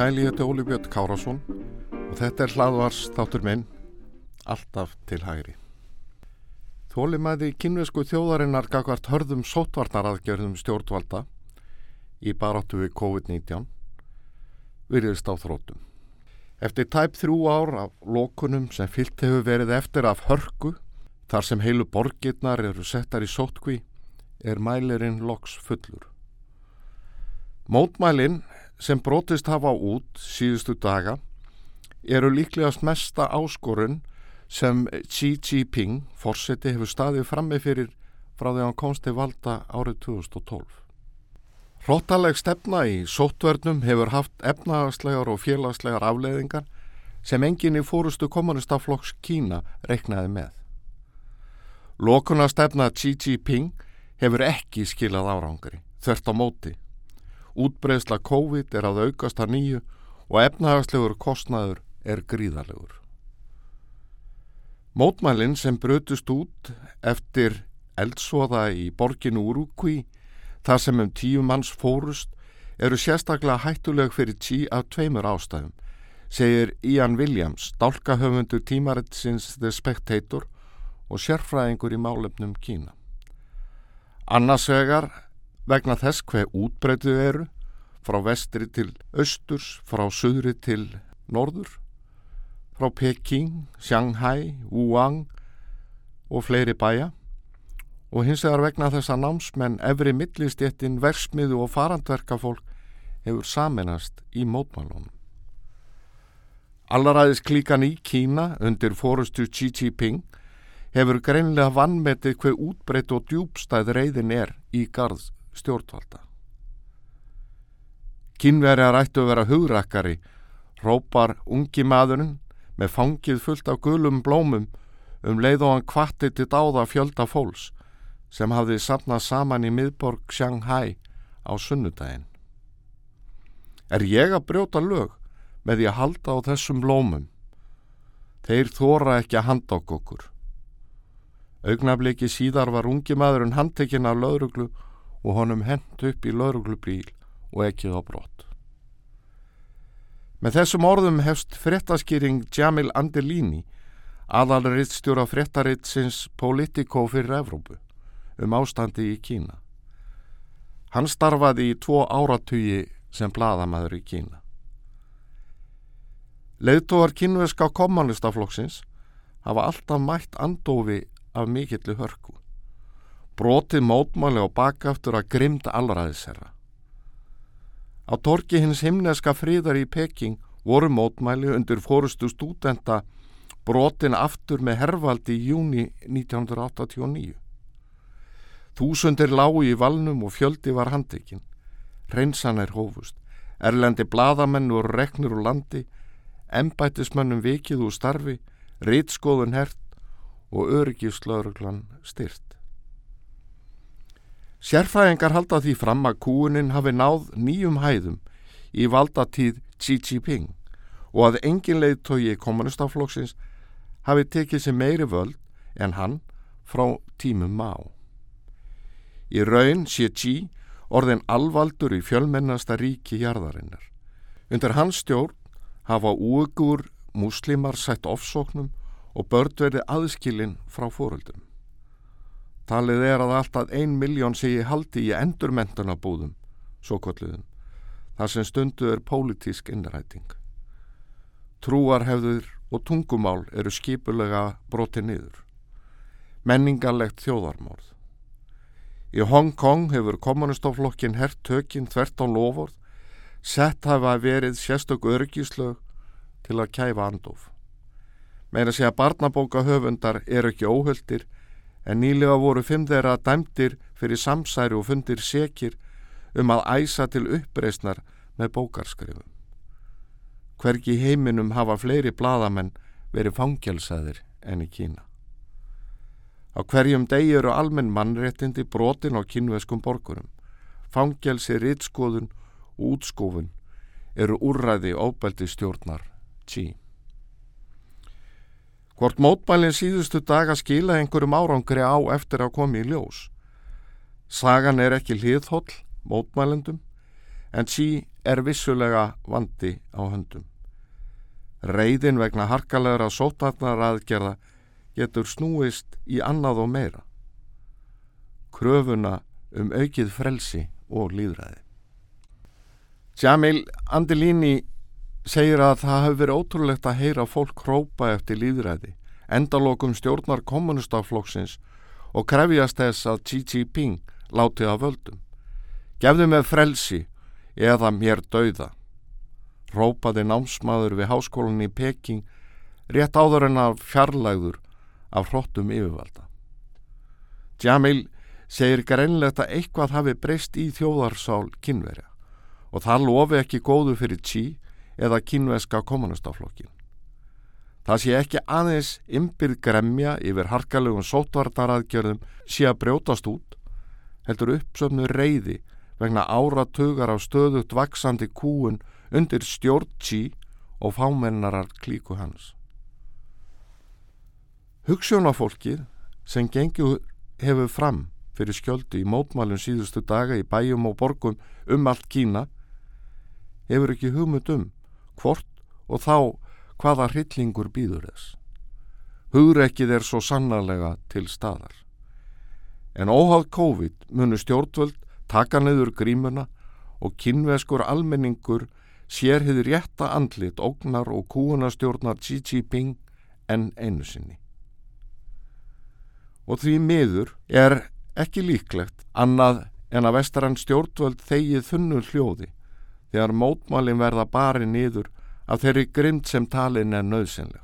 Sæli þetta Óli Björn Kárásson og þetta er hlaðvars þáttur minn alltaf til hægri. Þólimæði kynvesku þjóðarinnar gagvart hörðum sótvarnaraðgerðum stjórnvalda í baráttu við COVID-19 virðist á þróttum. Eftir tæp þrjú ár af lókunum sem fyllt hefur verið eftir af hörku þar sem heilu borgirnar eru settar í sótkví er mælirinn loks fullur. Mótmælinn sem brotist hafa út síðustu daga eru líklegast mesta áskorun sem Xi Jinping fórseti hefur staðið frammi fyrir frá því hann komst til valda árið 2012. Hróttaleg stefna í sóttvörnum hefur haft efnahagslegar og félagslegar afleðingar sem enginn í fórustu kommunistaflokks Kína reiknaði með. Lokuna stefna Xi Jinping hefur ekki skilað árangri, þvert á móti. Útbreysla COVID er að aukast að nýju og efnahagslegur kostnaður er gríðarlegur. Mótmælinn sem brötust út eftir eldsvoða í borginu Urukví, þar sem um tíu manns fórust, eru sérstaklega hættuleg fyrir tí af tveimur ástæðum, segir Ian Williams, dálkahöfundur tímarættisins The Spectator og sérfræðingur í málefnum Kína. Annars vegar vegna þess hver útbreytið eru frá vestri til austurs, frá söðri til norður, frá Peking, Shanghai, Wuhan og fleiri bæja og hins vegar vegna þess að námsmenn efri millistjettin, versmiðu og farandverkafólk hefur saminast í mótmálunum. Allaræðis klíkan í Kína undir fórustu Xi Jinping hefur greinlega vannmetið hver útbreytt og djúbstæð reyðin er í garð stjórnvalda. Kínverjar ættu að vera hugrakkari, rópar ungi maðurinn með fangið fullt af gulum blómum um leið og hann kvatti til dáða fjölda fólks sem hafði sapnað saman í miðborg Shanghai á sunnudaginn. Er ég að brjóta lög með því að halda á þessum blómum? Þeir þóra ekki að handa okkur. Augnabliki síðar var ungi maðurinn handtekinn af lauruglu og honum hent upp í lauruglubíl og ekkið á brott. Með þessum orðum hefst frettaskýring Jamil Andelini, aðalriðstjóra frettaritsins Politico fyrir Evrópu, um ástandi í Kína. Hann starfaði í tvo áratugi sem bladamæður í Kína. Leðtóar kínveska kommunistaflokksins hafa alltaf mætt andofi af mikillu hörku. Brotið mótmáli og bakaftur að grimta allraðisherra. Á torki hins himneska fríðar í Peking voru mótmæli undir fórustu stúdenta brotin aftur með hervaldi í júni 1989. Þúsundir lágu í valnum og fjöldi var handekinn. Reynsan er hófust. Erlendi bladamenn voru reknur úr landi, embætismönnum vikið úr starfi, rítskoðun hert og öryggislauruglan styrt. Sérfræðingar halda því fram að kúunin hafi náð nýjum hæðum í valdatíð Xi Jinping og að engin leiðtói kommunistaflokksins hafi tekið sér meiri völd en hann frá tímum má. Í raun sé Xi orðin alvaldur í fjölmennasta ríki jarðarinnar. Undir hans stjórn hafa úgur muslimar sætt ofsóknum og börn verið aðskilinn frá fóröldum. Talið er að alltaf ein miljón segi haldi í endurmentunabúðum, svo kolluðum, þar sem stundu er pólitísk innræting. Trúarhefður og tungumál eru skipulega broti niður. Menningarlegt þjóðarmórð. Í Hong Kong hefur kommunistoflokkin hert tökinn þvert á lofórð, sett hafa verið sérstök örgislög til að kæfa andof. Meira sé að barnabóka höfundar eru ekki óhöldir en nýlega voru fimm þeirra dæmdir fyrir samsæri og fundir sekir um að æsa til uppreysnar með bókarskrifum. Hvergi heiminum hafa fleiri bladamenn verið fangjálsaðir enn í Kína. Á hverjum degi eru almenn mannréttindi brotin á kynveskum borgurum. Fangjálsi, rittskoðun og útskófun eru úrræði óbælti stjórnar Xi. Hvort mótmælinn síðustu daga skila einhverjum árangri á eftir að komi í ljós. Sagan er ekki hliðhóll mótmælendum en sí er vissulega vandi á höndum. Reyðin vegna harkalegra sótarnar aðgerða getur snúist í annað og meira. Kröfuna um aukið frelsi og líðræði. Jamil Andilini segir að það hefur verið ótrúlegt að heyra fólk hrópa eftir líðræði, endalokum stjórnar kommunistaflokksins og krefjast þess að Xi Jinping láti að völdum. Gefðu með frelsi eða mér dauða rópaði námsmaður við háskólan í Peking rétt áður en að fjarlæður af hróttum yfirvalda. Jamil segir greinlegt að eitthvað hafi breyst í þjóðarsál kynverja og það lofi ekki góðu fyrir Xi eða kynveska kommunistaflokkin. Það sé ekki aðeins ymbir gremja yfir harkalögum sótvartaraðgjörðum sé að brjótast út, heldur uppsöfnu reyði vegna áratugar á stöðut vaksandi kúun undir stjórntí og fámennarar klíku hans. Hugssjónafólkið sem gengur hefur fram fyrir skjöldu í mótmálum síðustu daga í bæjum og borgum um allt Kína hefur ekki hugmynd um hvort og þá hvaða hryllingur býður þess. Hugrekkið er svo sannarlega til staðar. En óháð COVID munu stjórnvöld taka niður grímuna og kynveskur almenningur sér hefur rétta andlit ógnar og kúunastjórnar Xi Jinping en einu sinni. Og því miður er ekki líklegt annað en að vestarann stjórnvöld þegið þunnul hljóði þegar mótmálin verða bari niður af þeirri grind sem talin er nöðsynleg.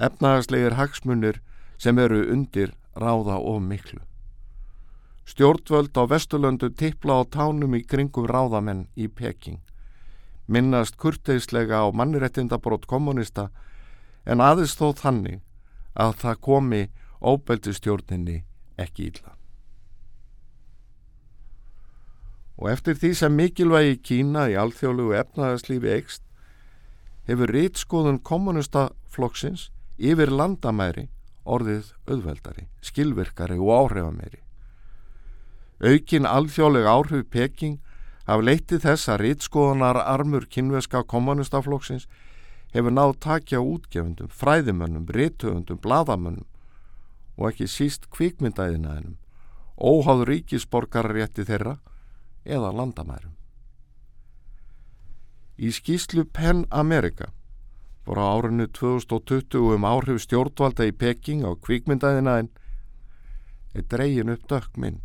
Efnagaslegir hagsmunir sem eru undir ráða og miklu. Stjórnvöld á Vesturlöndu tippla á tánum í kringum ráðamenn í Peking minnast kurteislega á mannréttindabrót kommunista en aðeins þó þannig að það komi óbeldistjórninni ekki ílla. Og eftir því sem mikilvægi Kína í alþjóðlugu efnaðarslífi eikst hefur rítskoðun kommunistaflokksins yfir landamæri orðið auðveldari, skilvirkari og áhrifamæri. Aukin alþjóðlega áhrif Peking Af leiti þess að rítskoðunar armur kynveska kommunistaflokksins hefur náð takja útgefundum, fræðimönnum, rítöfundum, bladamönnum og ekki síst kvikmyndæðinaðinum, óháð ríkisborgarrétti þeirra eða landamærum. Í skýslu Penn Amerika voru á árinu 2020 um áhrif stjórnvalda í Peking á kvikmyndæðinaðin er dreyin upp dökkmynd.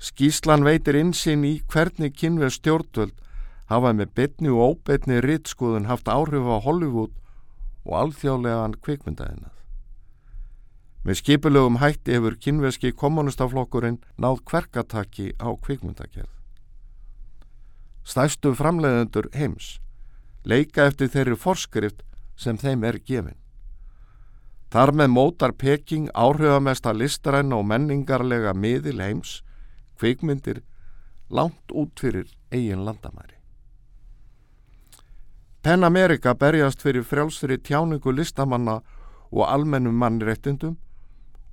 Skíslan veitir insinn í hvernig kynveð stjórnvöld hafa með betni og óbetni rittskoðun haft áhrif á Hollywood og alþjálegan kvikmyndaðinað. Með skipulögum hætti hefur kynveðski kommunistaflokkurinn náð kverkataki á kvikmyndagerð. Stæstu framleiðendur heims leika eftir þeirri forskrift sem þeim er gefin. Þar með mótar Peking áhrifamesta listræna og menningarlega miðil heims kveikmyndir langt út fyrir eigin landamæri. Penn Amerika berjast fyrir frjálsri tjáningu listamanna og almennum mannréttindum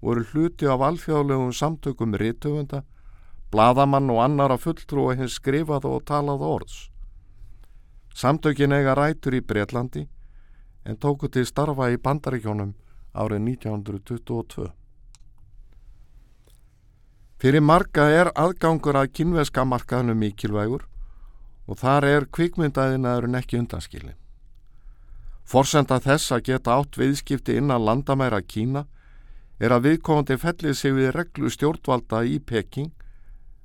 voru hluti af alþjóðlegum samtökum rítöfunda, bladamann og annara fulltrúa hins skrifað og talað orðs. Samtökin eiga rætur í Breitlandi en tóku til starfa í bandaríkjónum árið 1922. Fyrir marga er aðgangur að kynveska markaðinu mikilvægur og þar er kvikmyndaðinaðurinn ekki undanskilin. Forsenda þess að geta átt viðskipti innan landamæra Kína er að viðkomandi fellið sig við reglu stjórnvalda í Peking,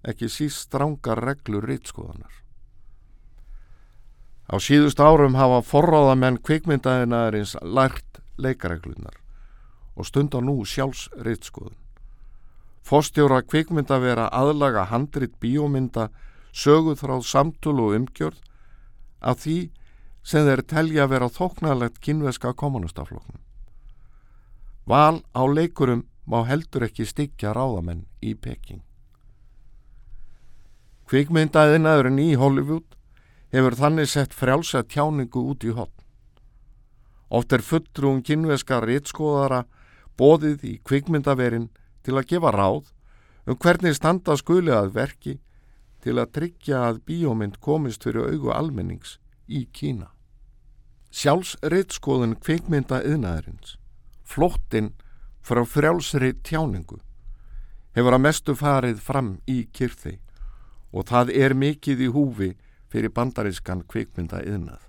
ekki síst strángar reglur rítskoðanar. Á síðust árum hafa forráðamenn kvikmyndaðinaðurins lært leikareglunar og stundar nú sjálfs rítskoðun. Fórstjóra kvikmynda vera aðlaga handrit bíómynda söguþráð samtul og umgjörð af því sem þeir telja vera þóknarlegt kynveska kommunistafloknum. Val á leikurum má heldur ekki styggja ráðamenn í Peking. Kvikmyndaðinaðurinn í Hollywood hefur þannig sett frjálsa tjáningu út í hotn. Oft er fulltrúum kynveska réttskoðara bóðið í kvikmyndaverin til að gefa ráð um hvernig standa skuli að verki til að tryggja að bíómynd komist fyrir augu almennings í Kína. Sjálfsreitskoðun kvikmynda yðnaðarins, flóttinn frá frjálsri tjáningu, hefur að mestu farið fram í kyrþi og það er mikið í húfi fyrir bandarískan kvikmynda yðnað.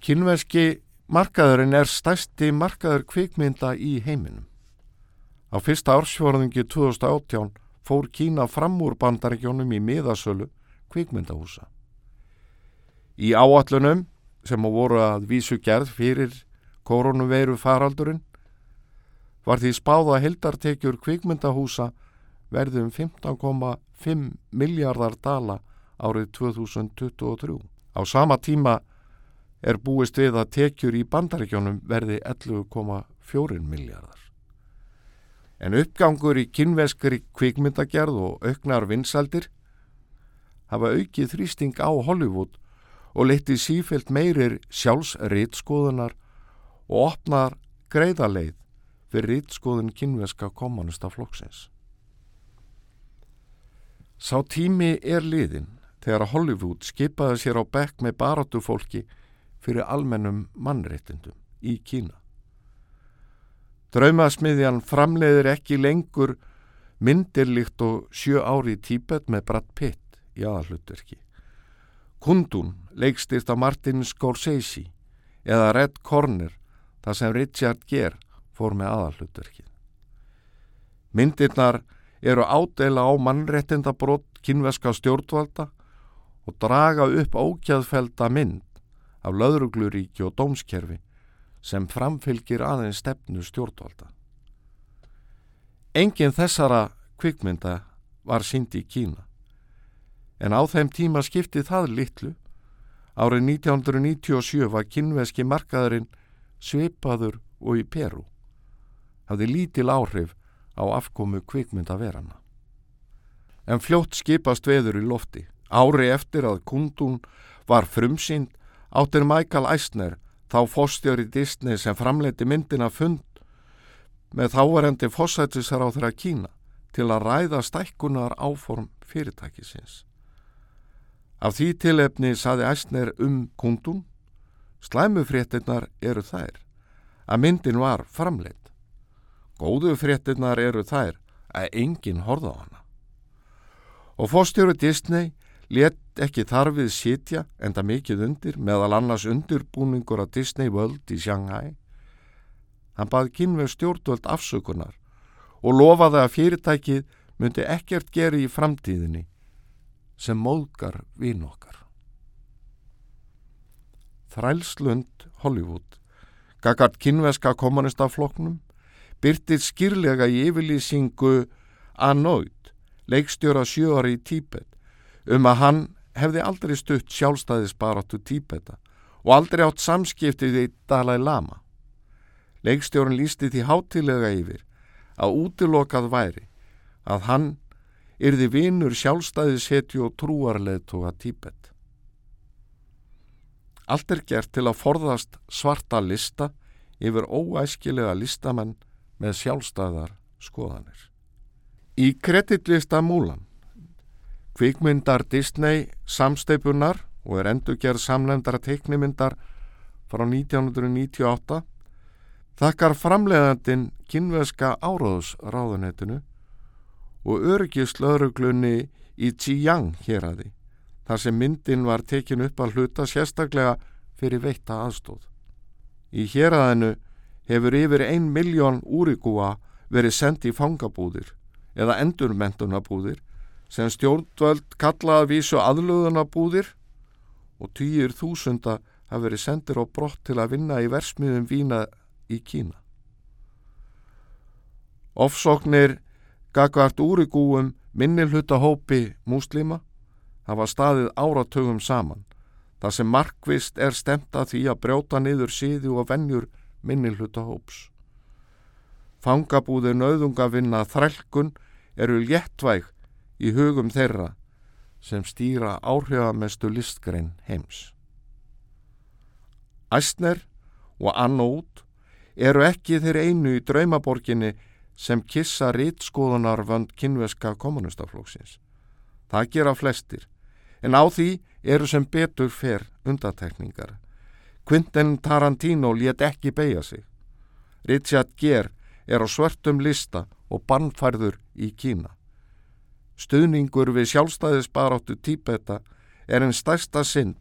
Kynveski markaðurinn er stæsti markaður kvikmynda í heiminum. Á fyrsta ársfjörðingi 2018 fór Kína fram úr bandaríkjónum í miðasölu kvikmyndahúsa. Í áallunum sem voru að vísu gerð fyrir koronaveiru faraldurinn var því spáða hildartekjur kvikmyndahúsa verðum 15,5 miljardar dala árið 2023. Á sama tíma er búist við að tekjur í bandaríkjónum verði 11,4 miljardar en uppgangur í kynveskri kvikmyndagerð og auknar vinsaldir hafa aukið þrýsting á Hollywood og leytið sífelt meirir sjálfsreitskoðunar og opnar greiðaleið fyrir reitskoðun kynveska kommunista flokksins. Sá tími er liðin þegar Hollywood skipaði sér á bekk með baratufólki fyrir almennum mannreitindum í Kína. Draumasmiðjan framleiðir ekki lengur myndirlikt og sjö ári í Tíbet með Brad Pitt í aðallutverki. Kundun leikstýrt á Martin Scorsese eða Red Corner þar sem Richard Gere fór með aðallutverki. Myndirnar eru ádela á mannrettindabrótt kynveska stjórnvalda og draga upp ókjæðfelda mynd af löðrugluríki og dómskerfi sem framfylgir aðeins stefnu stjórnvalda. Engin þessara kvikmynda var sínd í Kína, en á þeim tíma skiptið það litlu. Árið 1997 var kynveski markaðurinn sveipaður og í Peru. Hafði lítil áhrif á afkomu kvikmyndaverana. En fljótt skipast veður í lofti. Ári eftir að kundun var frumsýnd áttir Michael Eisner þá fóstjóri Disney sem framleiti myndina fund með þávarendi fósættisar á þeirra Kína til að ræða stækkunar áform fyrirtækisins. Af því tilefni saði æsner um kundun, slæmufréttinnar eru þær, að myndin var framleitt. Góðu fréttinnar eru þær að enginn horða á hana. Og fóstjóri Disney let ekki þarfið sitja enda mikið undir meðal annars undirbúningur að Disney World í Shanghai. Hann bað kynveg stjórnvöld afsökunar og lofaði að fyrirtækið myndi ekkert gera í framtíðinni sem móðgar vín okkar. Þrælslund Hollywood, gagart kynveska kommunistafloknum, byrtið skýrlega í yfirlýsingu nátt leikstjóra sjöari í Tíbet um að hann hefði aldrei stutt sjálfstæðisbaratu Tíbeta og aldrei átt samskiptið í Dalai Lama. Leikstjórun lísti því hátilega yfir að útilokað væri að hann yrði vinur sjálfstæðishetju og trúarleðtoga Tíbet. Allt er gert til að forðast svarta lista yfir óæskilega listamenn með sjálfstæðar skoðanir. Í kreditlista Múlan Kvikmyndar Disney samsteipunar og er endurgerð samlendara teiknimyndar frá 1998 þakkar framleiðandin kynveska áráðsráðunetinu og öryggislauruglunni í Xiyang hér aði þar sem myndin var tekin upp að hluta sérstaklega fyrir veitta aðstóð. Í hér aðinu hefur yfir ein miljón úrigúa verið sendt í fangabúðir eða endurmentunabúðir sem stjórnvöld kallaði vísu aðlöðunabúðir og týjir þúsunda hafi verið sendir á brott til að vinna í versmiðum vína í Kína. Offsóknir gagvart úrigúum minnilhutta hópi múslima hafa staðið áratögum saman þar sem markvist er stemt að því að brjóta niður síði og vennjur minnilhutta hóps. Fangabúðir nauðungavinna þrælkun eru léttvæg í hugum þeirra sem stýra áhrifamestu listgrein heims. Æsner og Annót eru ekki þeir einu í draumaborginni sem kissa rítskoðunar vönd kynveska kommunistaflóksins. Það gera flestir, en á því eru sem betur fer undatekningar. Quentin Tarantino let ekki beigja sig. Richard Gere er á svörtum lista og bannfærður í Kína. Stuðningur við sjálfstæðisbaráttu Tíbeta er einn stærsta synd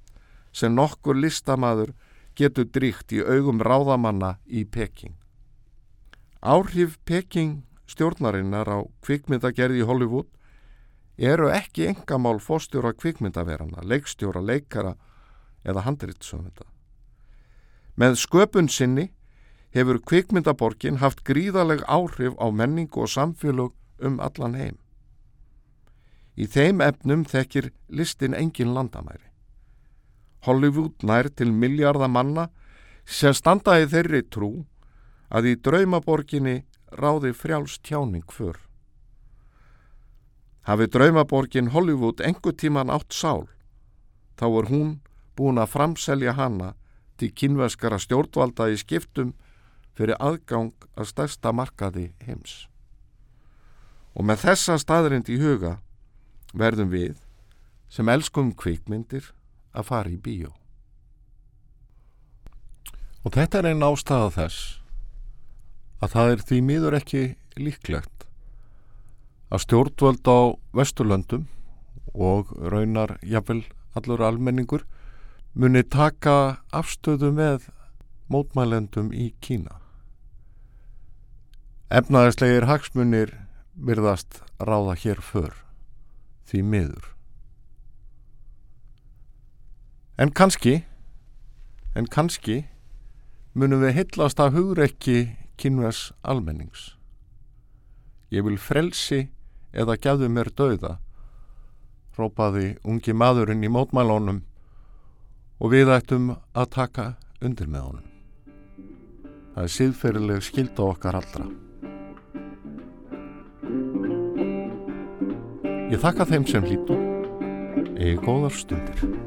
sem nokkur listamaður getur dríkt í augum ráðamanna í Peking. Áhrif Peking stjórnarinnar á kvikmyndagerði í Hollywood eru ekki engamál fóstjóra kvikmyndaverana, leikstjóra, leikara eða handritsöfunda. Með sköpun sinni hefur kvikmyndaborgin haft gríðaleg áhrif á menningu og samfélög um allan heim. Í þeim efnum þekkir listin engin landamæri. Hollywood nær til miljardamanna sem standaði þeirri trú að í draumaborginni ráði frjáls tjáning fyrr. Hafi draumaborgin Hollywood engu tíman átt sál, þá er hún búin að framselja hana til kynveskara stjórnvalda í skiptum fyrir aðgang að stærsta markaði heims. Og með þessa staðrind í huga verðum við, sem elskum kvikmyndir, að fara í bíó. Og þetta er einn ástæða þess að það er því miður ekki líklegt að stjórnvöld á Vesturlöndum og raunar jafnvel allur almenningur muni taka afstöðu með mótmælendum í Kína. Efnaðislegir hagsmunir virðast ráða hér för, því miður. En kannski, en kannski munum við hillast af hugreikki kynves almennings. Ég vil frelsi eða gefðu mér dauða, rópaði ungi maðurinn í mótmælónum og við ættum að taka undir með honum. Það er síðferðileg skilda okkar allra. Ég þakka þeim sem hlítu, eigi góðar stundir.